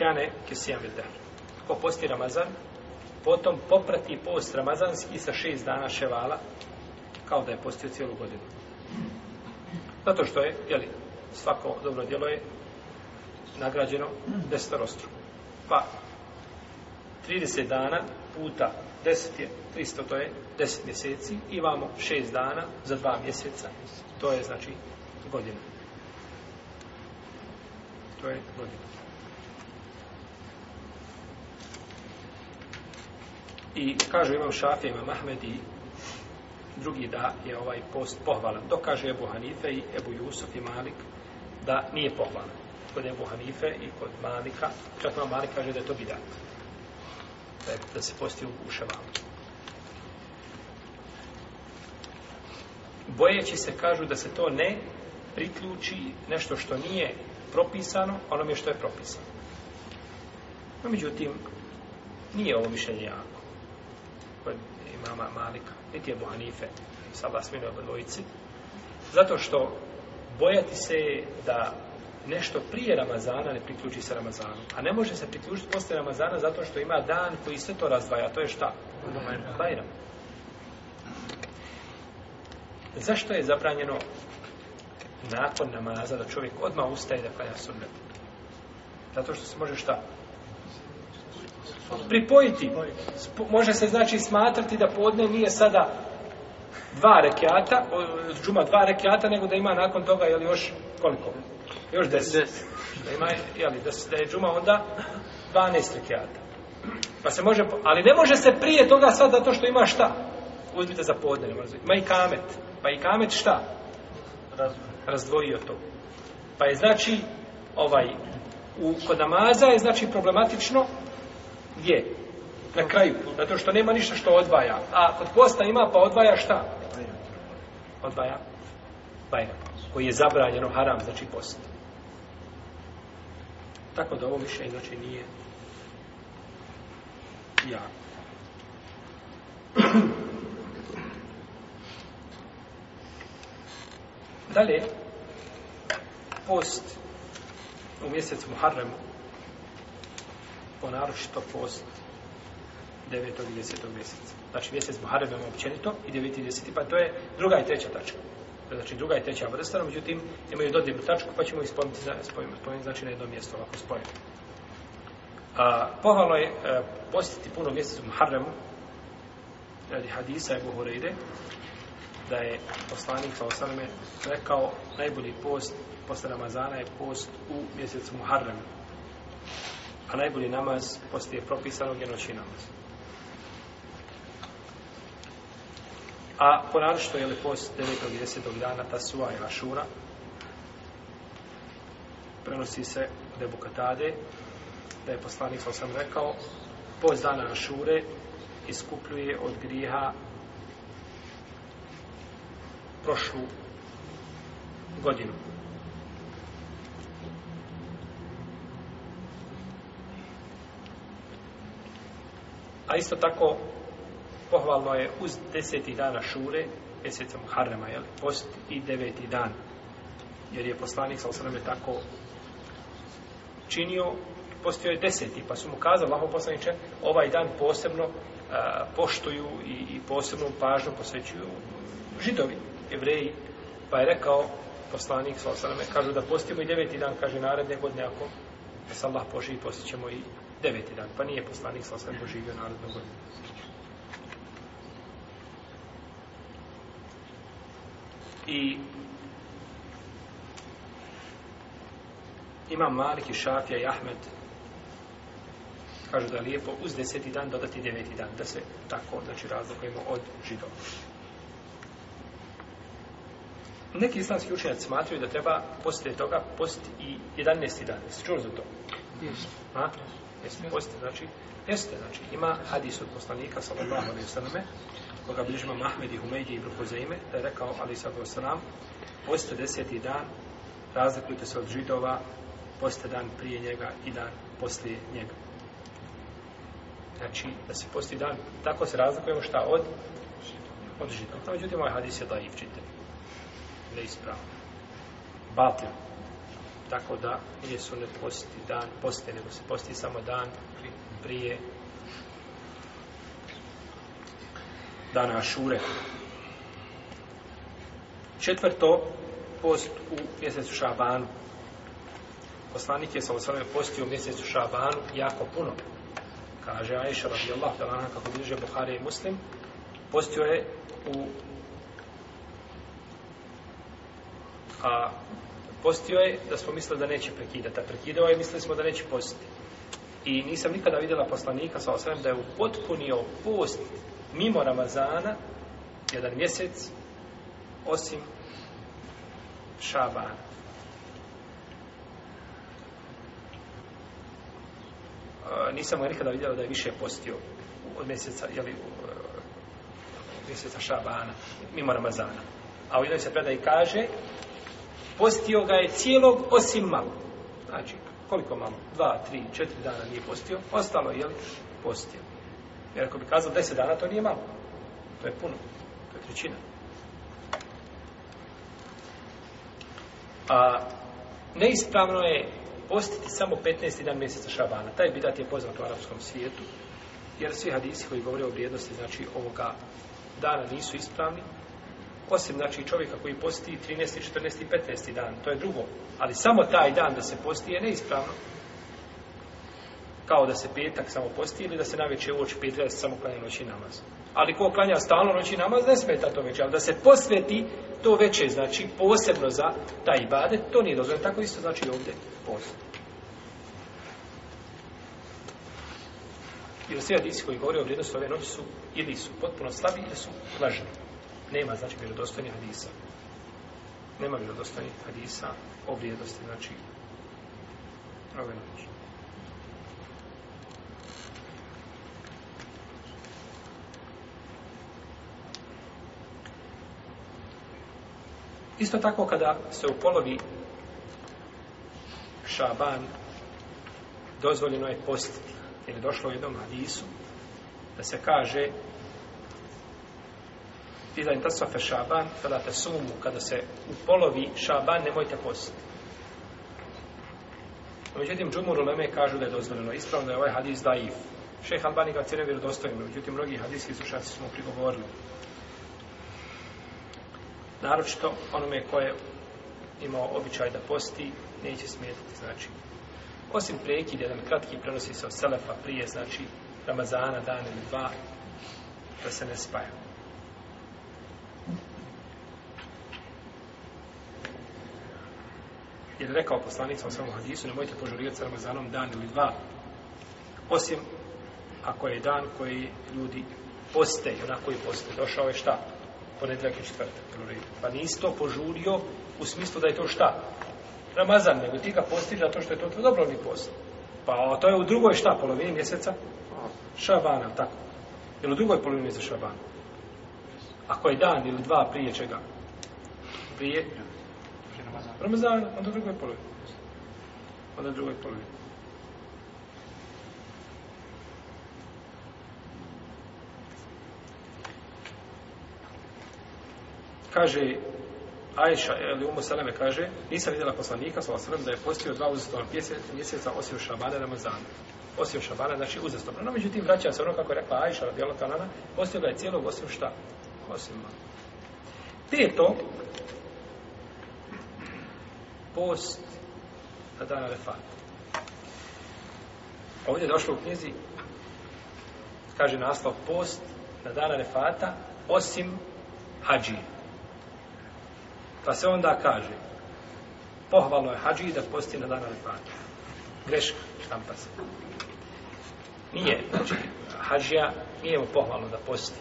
kjane kisijam il dahr. Ko posti Ramazan, potom poprati post Ramazanski sa šest dana ševala, kao da je postio cijelu godinu. Zato što je, jeli, svako dobro djelo je nagrađeno desetorostru. Pa, 30 dana puta 10 je 300, to je 10 mjeseci, i imamo 6 dana za 2 mjeseca. To je, znači, godina. To je godina. I kažu imam Šafe, imam Ahmed i drugi da je ovaj post pohvalan. To kaže Ebu Hanife i Ebu Jusuf i Malik da nije pohvalan. Kod Ebu Hanife i kod Malika, čak ima Malik kaže da je to bidat. Da, je, da se posti u ševalu. Bojeći se kažu da se to ne priključi nešto što nije propisano onome što je propisano. No, međutim, nije ovo mišljenje jako kod imama Malika, niti je Buhanife, sa vlasmine od dvojici. Zato što bojati se da nešto prije Ramazana ne priključi se Ramazanu. A ne može se priključiti posle Ramazana zato što ima dan koji sve to razdvaja. To je šta? Bajram. Zašto je zabranjeno nakon namaza da čovjek odmah ustaje da kaja sunnet? Zato što se može šta? pripojiti. Može se znači smatrati da podne nije sada dva rekiata, džuma dva rekiata, nego da ima nakon toga jeli, još koliko? Još deset. Da, ima, jeli, da, da je džuma onda dvanest rekiata. Pa se može, ali ne može se prije toga sad zato što ima šta? Uzmite za podne, ne može. Ma i kamet. Pa i kamet šta? Razdvojio to. Pa je znači, ovaj, u, kod namaza je znači problematično Gdje? Na kraju. Zato što nema ništa što odvaja. A kod posta ima, pa odvaja šta? Odvaja. Bajna. Koji je zabranjeno ono haram, znači post. Tako da ovo više, znači, nije ja. Dalje, post u mjesecu Muharremu, ponaršto post devetog i desetog mjeseca. Znači mjesec Muharrem ima općenito i deveti i deseti, pa to je druga i treća tačka. Znači druga i treća vrsta, no međutim imaju dodirnu tačku pa ćemo ih spojiti, spojimo, spojimo, znači na jedno mjesto ovako spojimo. A, pohvalno je a, e, postiti puno mjesecu Muharremu radi hadisa Ebu Hureyre da je poslanik sa osaname rekao najbolji post posle Ramazana je post u mjesecu Muharremu a najbolji namaz postoje propisanog je noći namaz. A po naročito je li post 9. i 10. dana ta suva i vašura prenosi se od Ebu Katade da je poslanik, kao sam rekao, post dana vašure iskupljuje od griha prošlu godinu. A isto tako, pohvalno je uz desetih dana šure, mjesecom Harrema, jel, post i deveti dan, jer je poslanik sa osrame tako činio, postio je deseti, pa su mu kazali, laho poslaniče, ovaj dan posebno a, eh, poštuju i, i posebno pažno posvećuju židovi, jevreji, pa je rekao poslanik sa osrame, kažu da postimo i deveti dan, kaže naredne godine, ako se Allah poživi, postićemo i deveti dan, pa nije poslanik sa sve poživio narodnu godinu. I imam Malik i Šafija i Ahmed kažu da je lijepo uz deseti dan dodati deveti dan, da se tako, znači, razlikujemo od židova. Neki islamski učenjaci smatruju da treba poslije toga post i 11. dan. Jeste čuli za to? Jeste. Yes. Jesi mi postite, znači, jeste, znači, ima hadis od poslanika, sallallahu alaihi sallam, koga bližima Mahmed i Humeidi i Brukuzeime, da je rekao, ali sallallahu alaihi sallam, postite deseti dan, razlikujte se od židova, postite dan prije njega i dan poslije njega. Znači, da se posti dan, tako se razlikujemo šta od? Od židova. Međutim, ovaj hadis je daiv, čitav. Neispravno. Batljan tako da nije sunet posti dan poste, nego se posti samo dan prije dana Ašure. Četvrto, post u mjesecu Šabanu. Poslanik je sa osvrame postio u mjesecu Šabanu jako puno. Kaže Aisha radijallahu talana kako bliže Buhari i Muslim, postio je u a, Postio je da smo mislili da neće prekidati, a prekidao je mislili smo da neće postiti. I nisam nikada vidjela poslanika sa osvijem da je upotpunio post mimo Ramazana, jedan mjesec, osim Šabana. Nisam ga nikada vidjela da je više postio od mjeseca, jeli, mjeseca Šabana, mimo Ramazana. A u jednoj se predaj kaže postio ga je cijelog osim malo. Znači, koliko malo? Dva, tri, četiri dana nije postio. Ostalo je li postio? Jer ako bi kazao deset dana, to nije malo. To je puno. To je trećina. A neispravno je postiti samo 15 dan mjeseca šabana. Taj bidat je poznat u arapskom svijetu. Jer svi hadisi koji govore o vrijednosti, znači ovoga dana nisu ispravni osim znači čovjeka koji posti 13. 14. 15. dan, to je drugo. Ali samo taj dan da se posti je neispravno. Kao da se petak samo posti ili da se naveče uoči petak da se samo klanja noći namaz. Ali ko klanja stalno noći namaz, ne smeta to veče. Ali da se posveti to veče, znači posebno za taj bade, to nije dozvoljeno. Tako isto znači ovdje post. Jer svi radici koji govore o vrijednosti ove noći su ili su potpuno slabi ili su lažni nema znači vjerodostojnih hadisa. Nema vjerodostojnih hadisa o vrijednosti znači ove noći. Isto tako kada se u polovi šaban dozvoljeno je postiti. Jer je došlo u jednom hadisu da se kaže Iza in tasva fe šaban, fela te sumu, kada se u polovi šaban, nemojte postiti. Međutim, džumur u Leme kažu da je dozvoljeno ispravno, da je ovaj hadis daif. Šeh Albani ga cijene vjerodostojno, međutim, mnogi hadijski slušaci smo prigovorili. Naročito, onome koje imao običaj da posti, neće smijetiti, znači, Osim prekid, jedan kratki prenosi se od Selefa prije, znači, Ramazana, dan ili dva, da se ne spajamo. Jer je rekao poslanicom u svom hadisu, nemojte požurivati sa Ramazanom dan ili dva. Osim ako je dan koji ljudi poste, onak koji poste. Došao je šta? Ponedljak i četvrtak. Pa nisi to požurio u smislu da je to šta? Ramazan, nego ti ga postiš zato što je to tvoj dobrovni post. Pa to je u drugoj šta? Polovini mjeseca? Šabana, tako. Ili u drugoj polovini mjeseca šabana. Ako je dan ili dva prije čega? Prije Ramazan, onda drugoj polovi. Onda drugoj polovi. Kaže Ajša, ili Umu Saleme kaže, nisam vidjela poslanika, svala srvom, da je postio dva uzastopna mjeseca osim šabana Ramazana. Osim šabana, znači uzastopna. No, međutim, vraća se ono kako je rekla Ajša, radijalo kanana, postio ga je cijelog osim šta? Osim Peto, post na dan Arefat. Ovdje je došlo u knjizi, kaže naslov post na dan Arefata, osim hađi. Pa se onda kaže, pohvalno je hađi da posti na dan Arefata. Greška, štampa se. Nije, znači, hađija nije mu pohvalno da posti.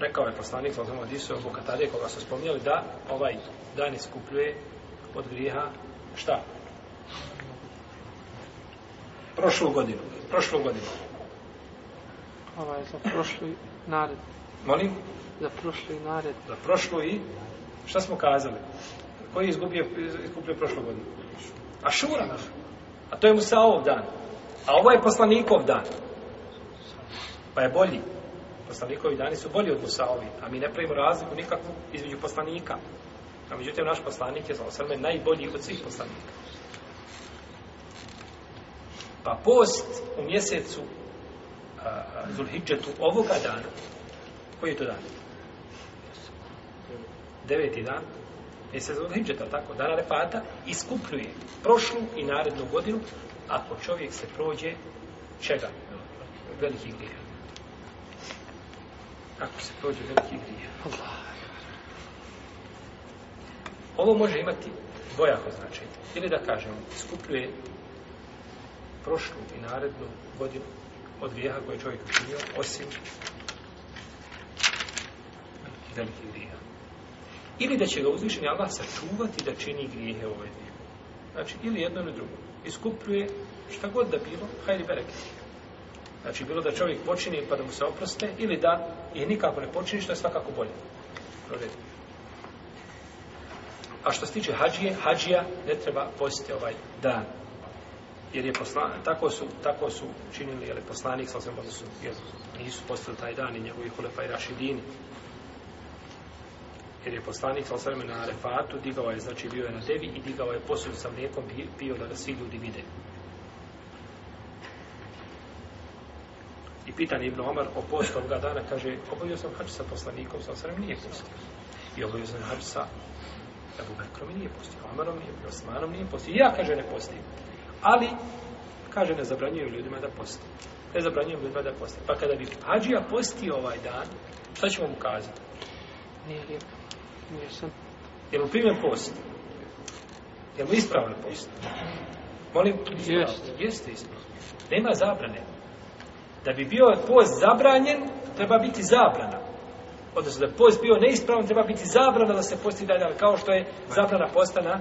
rekao je poslanik sa ovom hadisu Abu Katade koga su spomnjali da ovaj dan iskupljuje od griha šta? Prošlu godinu. Prošlu godinu. Ovaj za prošli nared. Molim? Za prošli nared. Za prošlu i šta smo kazali? Koji je izgubio, iskupljuje prošlu godinu? A šura A to je mu sa ovog dan. A ovo je poslanikov dan. Pa je bolji poslanikovi dani su bolji od Musaovi, a mi ne pravimo razliku nikakvu između poslanika. A međutim, naš poslanik je za osrme najbolji od svih poslanika. Pa post u mjesecu uh, Zulhidžetu ovoga dana, koji je to dan? Deveti dan, mjesec Zulhidžeta, tako, dana Refata, iskupljuje prošlu i narednu godinu, ako čovjek se prođe čega? Velikih grijeha ako se prođe veliki grije. Ovo može imati dvojako značenje. Ili da kažem, skupljuje prošlu i narednu godinu od vijeha koje čovjek učinio, osim veliki grije. Ili da će ga uzvišenja Allah sačuvati da čini grijehe u ovoj dvije. Znači, ili jedno ili drugo. Iskupljuje šta god da bilo, hajde bereke. Znači, bilo da čovjek počini pa da mu se oproste, ili da je nikako ne počini, što je svakako bolje. Proredi. A što se tiče hađije, hađija ne treba postiti ovaj dan. Jer je poslan, tako su, tako su činili, jel, poslanik, sa osvijem, su, jer nisu postali taj dan i njegovih hulefa i rašidini. Jer je poslanik, sa osvijem, na refatu, digao je, znači bio je na devi i digao je posud sa mlijekom, pio da ga svi ljudi vide. pitan Ibn Omar o postu ovoga dana, kaže, obavio sam hač sa poslanikom, sa osrem nije postio. I obavio sam hač sa Ebu Bekrom nije postio, Omarom nije, Osmanom nije postio. I ja, kaže, ne postim. Ali, kaže, ne zabranjuju ljudima da postim. Ne zabranjuju ljudima da postim. Pa kada bi hađija postio ovaj dan, šta ću vam ukazati? Nije li, nije sam. Jel mu primjen post? Jel mu ispravno post? Molim, ispravno. Jeste. Jeste ispravno. Nema zabrane da bi bio post zabranjen, treba biti zabrana. Odnosno, da post bio neispravan, treba biti zabrana da se posti dalje, ali kao što je zabrana postana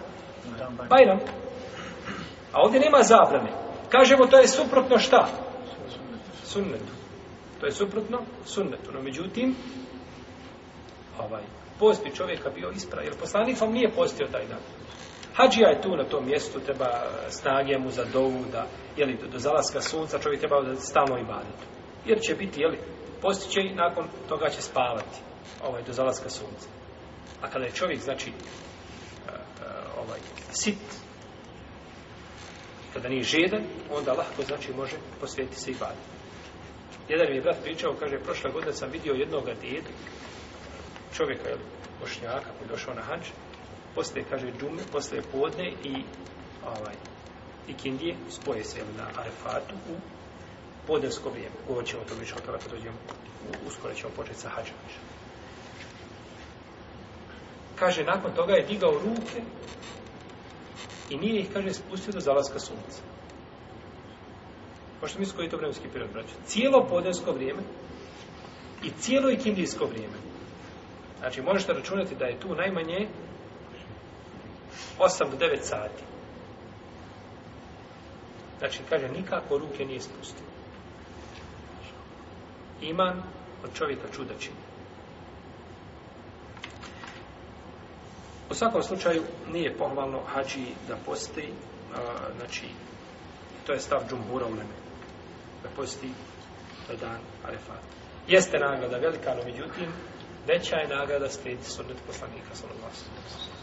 Bajram. A ovdje nema zabrane. Kažemo, to je suprotno šta? Sunnetu. To je suprotno sunnetu. No, međutim, ovaj, post bi čovjeka bio ispravan. Jer poslanik vam nije postio taj dan. Hadžija je tu na tom mjestu, treba snage mu za dovu, da, jeli, do, do zalaska sunca čovjek treba da stalno ibadetu. Jer će biti, jeli, postiće i nakon toga će spavati, ovaj, do zalaska sunca. A kada je čovjek, znači, e, e, ovaj, sit, kada nije žedan, onda lahko, znači, može posvijeti se ibadetu. Jedan mi je brat pričao, kaže, prošla godina sam vidio jednog djeda, čovjeka, jeli, bošnjaka koji je došao na hađe, posle kaže džume, posle podne i ovaj ikindije spoje se na Arefatu u podersko vrijeme. Ovo ćemo to više o tome kad dođemo, uskoro ćemo početi sa hađom Kaže, nakon toga je digao ruke i nije ih, kaže, spustio do zalaska sunca. Pošto mi su koji je to vremenski period braću. Cijelo podersko vrijeme i cijelo ikindijsko vrijeme. Znači, možete računati da je tu najmanje 8 do 9 sati. Znači, kaže, nikako ruke nije spustio. Iman od čovjeka čuda čini. U svakom slučaju, nije pohvalno hađi da posti, a, znači, to je stav džumhura u mene, da posti na dan arefata. Jeste nagrada velika, no međutim, veća je nagrada stredi sunnet poslanika sallallahu alejhi ve sellem.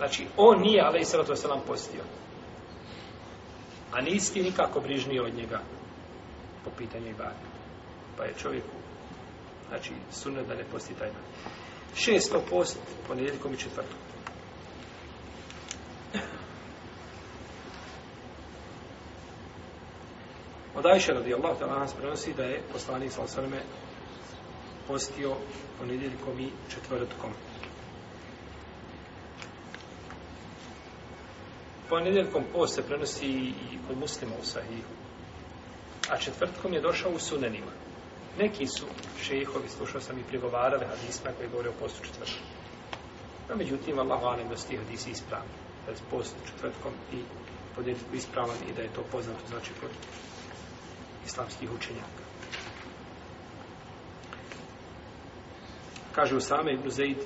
Znači, on nije, ali i sada to se vam postio. A nisi ti nikako brižni od njega po pitanju i bar. Pa je čovjeku, znači, sunet da ne posti taj dan. Šesto post, ponedjeljkom i četvrtom. Od Ajše radi Allah, da nas prenosi da je poslanik sa osvrme postio ponedjeljkom i četvrtkom. ponedjeljkom post se prenosi i kod muslima u sahihu. A četvrtkom je došao u sunenima. Neki su šehovi, slušao sam i prigovarali hadisma koji govore o postu četvrtkom. No, međutim, Allah vanem da su ti hadisi ispravni. Da je post četvrtkom i ponedjeljku ispravan i da je to poznato, znači, kod islamskih učenjaka. Kaže u same Ibn Zaid,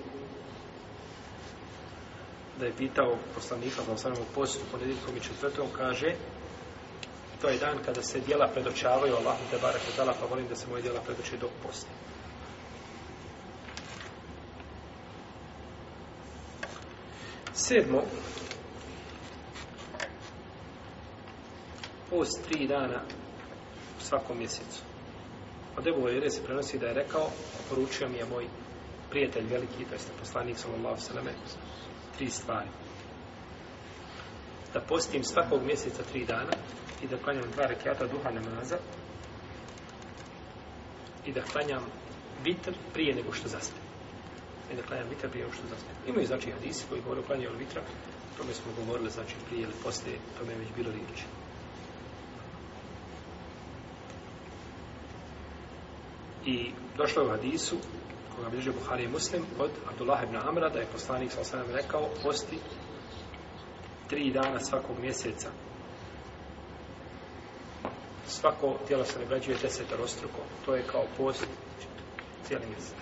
da je pitao poslanika za osam u posjetu ponedjeljkom i četvrtom, kaže to je dan kada se dijela predočavaju Allahu te barak od pa volim da se moje dijela predoče dok poste. Sedmo, post tri dana u svakom mjesecu. Od Ebu Vajere se prenosi da je rekao, poručio mi je moj prijatelj veliki, to jeste poslanik sallallahu sallam, tri stvari. Da postim svakog mjeseca tri dana i da klanjam dva rekiata duha namaza i da klanjam vitr prije nego što zaspijem. I da klanjam vitr prije nego što zaspijem. Imaju znači hadisi koji govore o klanjanju vitra, o tome smo govorili znači prije ili poslije, o tome je već bilo riječi. I došlo je u hadisu koga bilježe Buhari i Muslim od Abdullah ibn Amra da je poslanik sa osanem rekao posti tri dana svakog mjeseca svako tijelo se ne građuje desetero struko to je kao post cijeli mjesec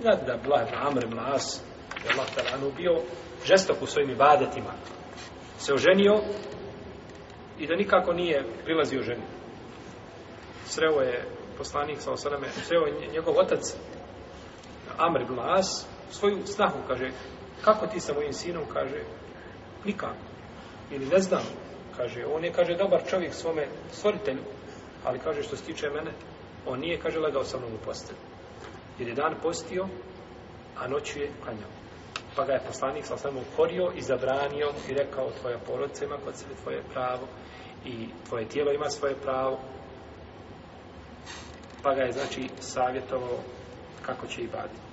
znate da Abdullah ibn Amr ibn As je Allah talanu bio žestok u svojim ibadetima se oženio i da nikako nije prilazio ženi sreo je poslanik sa osaneme sreo je njegov otac Amr ibn As svoju snahu, kaže, kako ti sa mojim sinom, kaže, nikako, ili ne znam, kaže, on je, kaže, dobar čovjek svome stvoritelju, ali kaže, što se tiče mene, on nije, kaže, legao sa mnom u postelju. Jer je dan postio, a noć je klanjao. Pa ga je poslanik sa osnovom ukorio i zabranio i rekao, tvoja porodica ima kod sebe tvoje pravo i tvoje tijelo ima svoje pravo. Pa ga je, znači, savjetovao kako će i baditi.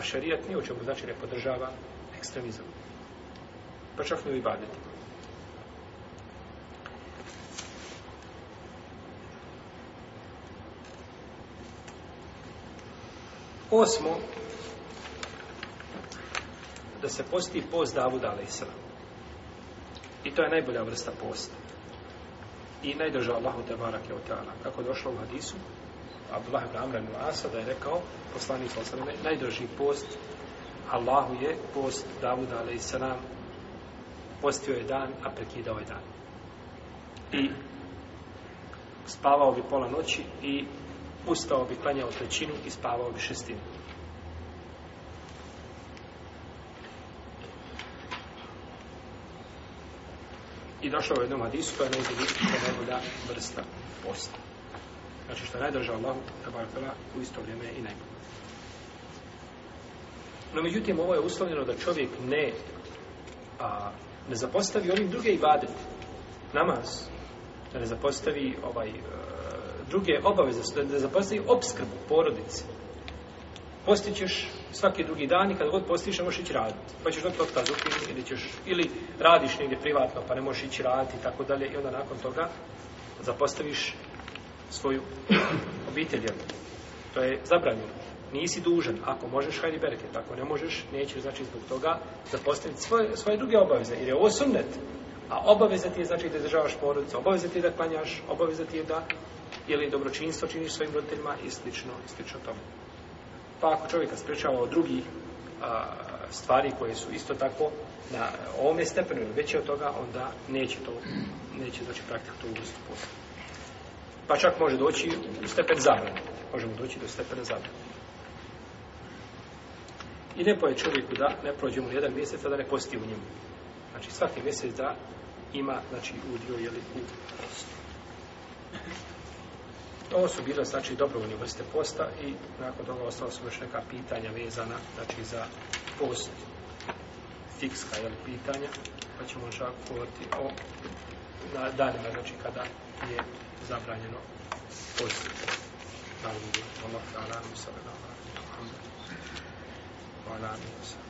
Pa šarijat nije u čemu znači ne podržava ekstremizam. Pa čak ne uibadeti. Osmo, da se posti post Davuda Alisa. I to je najbolja vrsta posta. I najdrža Allahu Tebara Kjotana. Kako je došlo u hadisu, Abdullah ibn Amr ibn Asa da je rekao poslanik sa sveme najdraži post Allahu je post Davuda a.s. postio je dan a prekidao je dan i spavao bi pola noći i ustao bi klanjao trećinu i spavao bi šestinu I došao je jednom hadisu koja je najbolja vrsta posta. Znači što je najdraža Allahu, u isto vrijeme je i najbolje. No međutim, ovo je uslovljeno da čovjek ne, a, ne zapostavi onim druge ibadete, namaz, da ne zapostavi ovaj, e, druge obaveze, da ne zapostavi obskrbu porodice. Postićeš svaki drugi dan i kada god postiš, ne možeš ići raditi. Pa ćeš dobiti otkaz ukriti ili, ćeš, ili radiš negdje privatno pa ne možeš ići raditi i tako dalje i onda nakon toga zapostaviš svoju obitelj. Jel? To je zabranjeno. Nisi dužan. Ako možeš, hajdi berke. Ako ne možeš, nećeš znači zbog toga zapostaviti svoje, svoje druge obaveze. Jer je ovo sunnet. A obaveza ti je znači da izdržavaš porodicu, obaveza ti je da klanjaš, obaveza ti je da ili dobročinstvo činiš svojim roditeljima i slično, i slično tomu. Pa ako čovjeka sprečava od drugih a, stvari koje su isto tako na ovome stepenu ili veće od toga, onda neće to, neće znači praktika to uvrstu posao pa čak može doći u stepen zabrana. Možemo doći do stepena zabrana. I ne poje čovjeku da ne prođe mu jedan mjesec, a da ne posti u njemu. Znači svaki mjesec da ima znači, udio jeli, u postu. Ovo su bila znači dobrovoljne vrste posta i nakon toga ostala su još neka pitanja vezana znači za post fikska jel, pitanja pa ćemo čak govoriti o na danima znači kada je zabranjeno posjetiti. Allah ta'ala, musallam, alhamdulillah. Wa ala, musallam.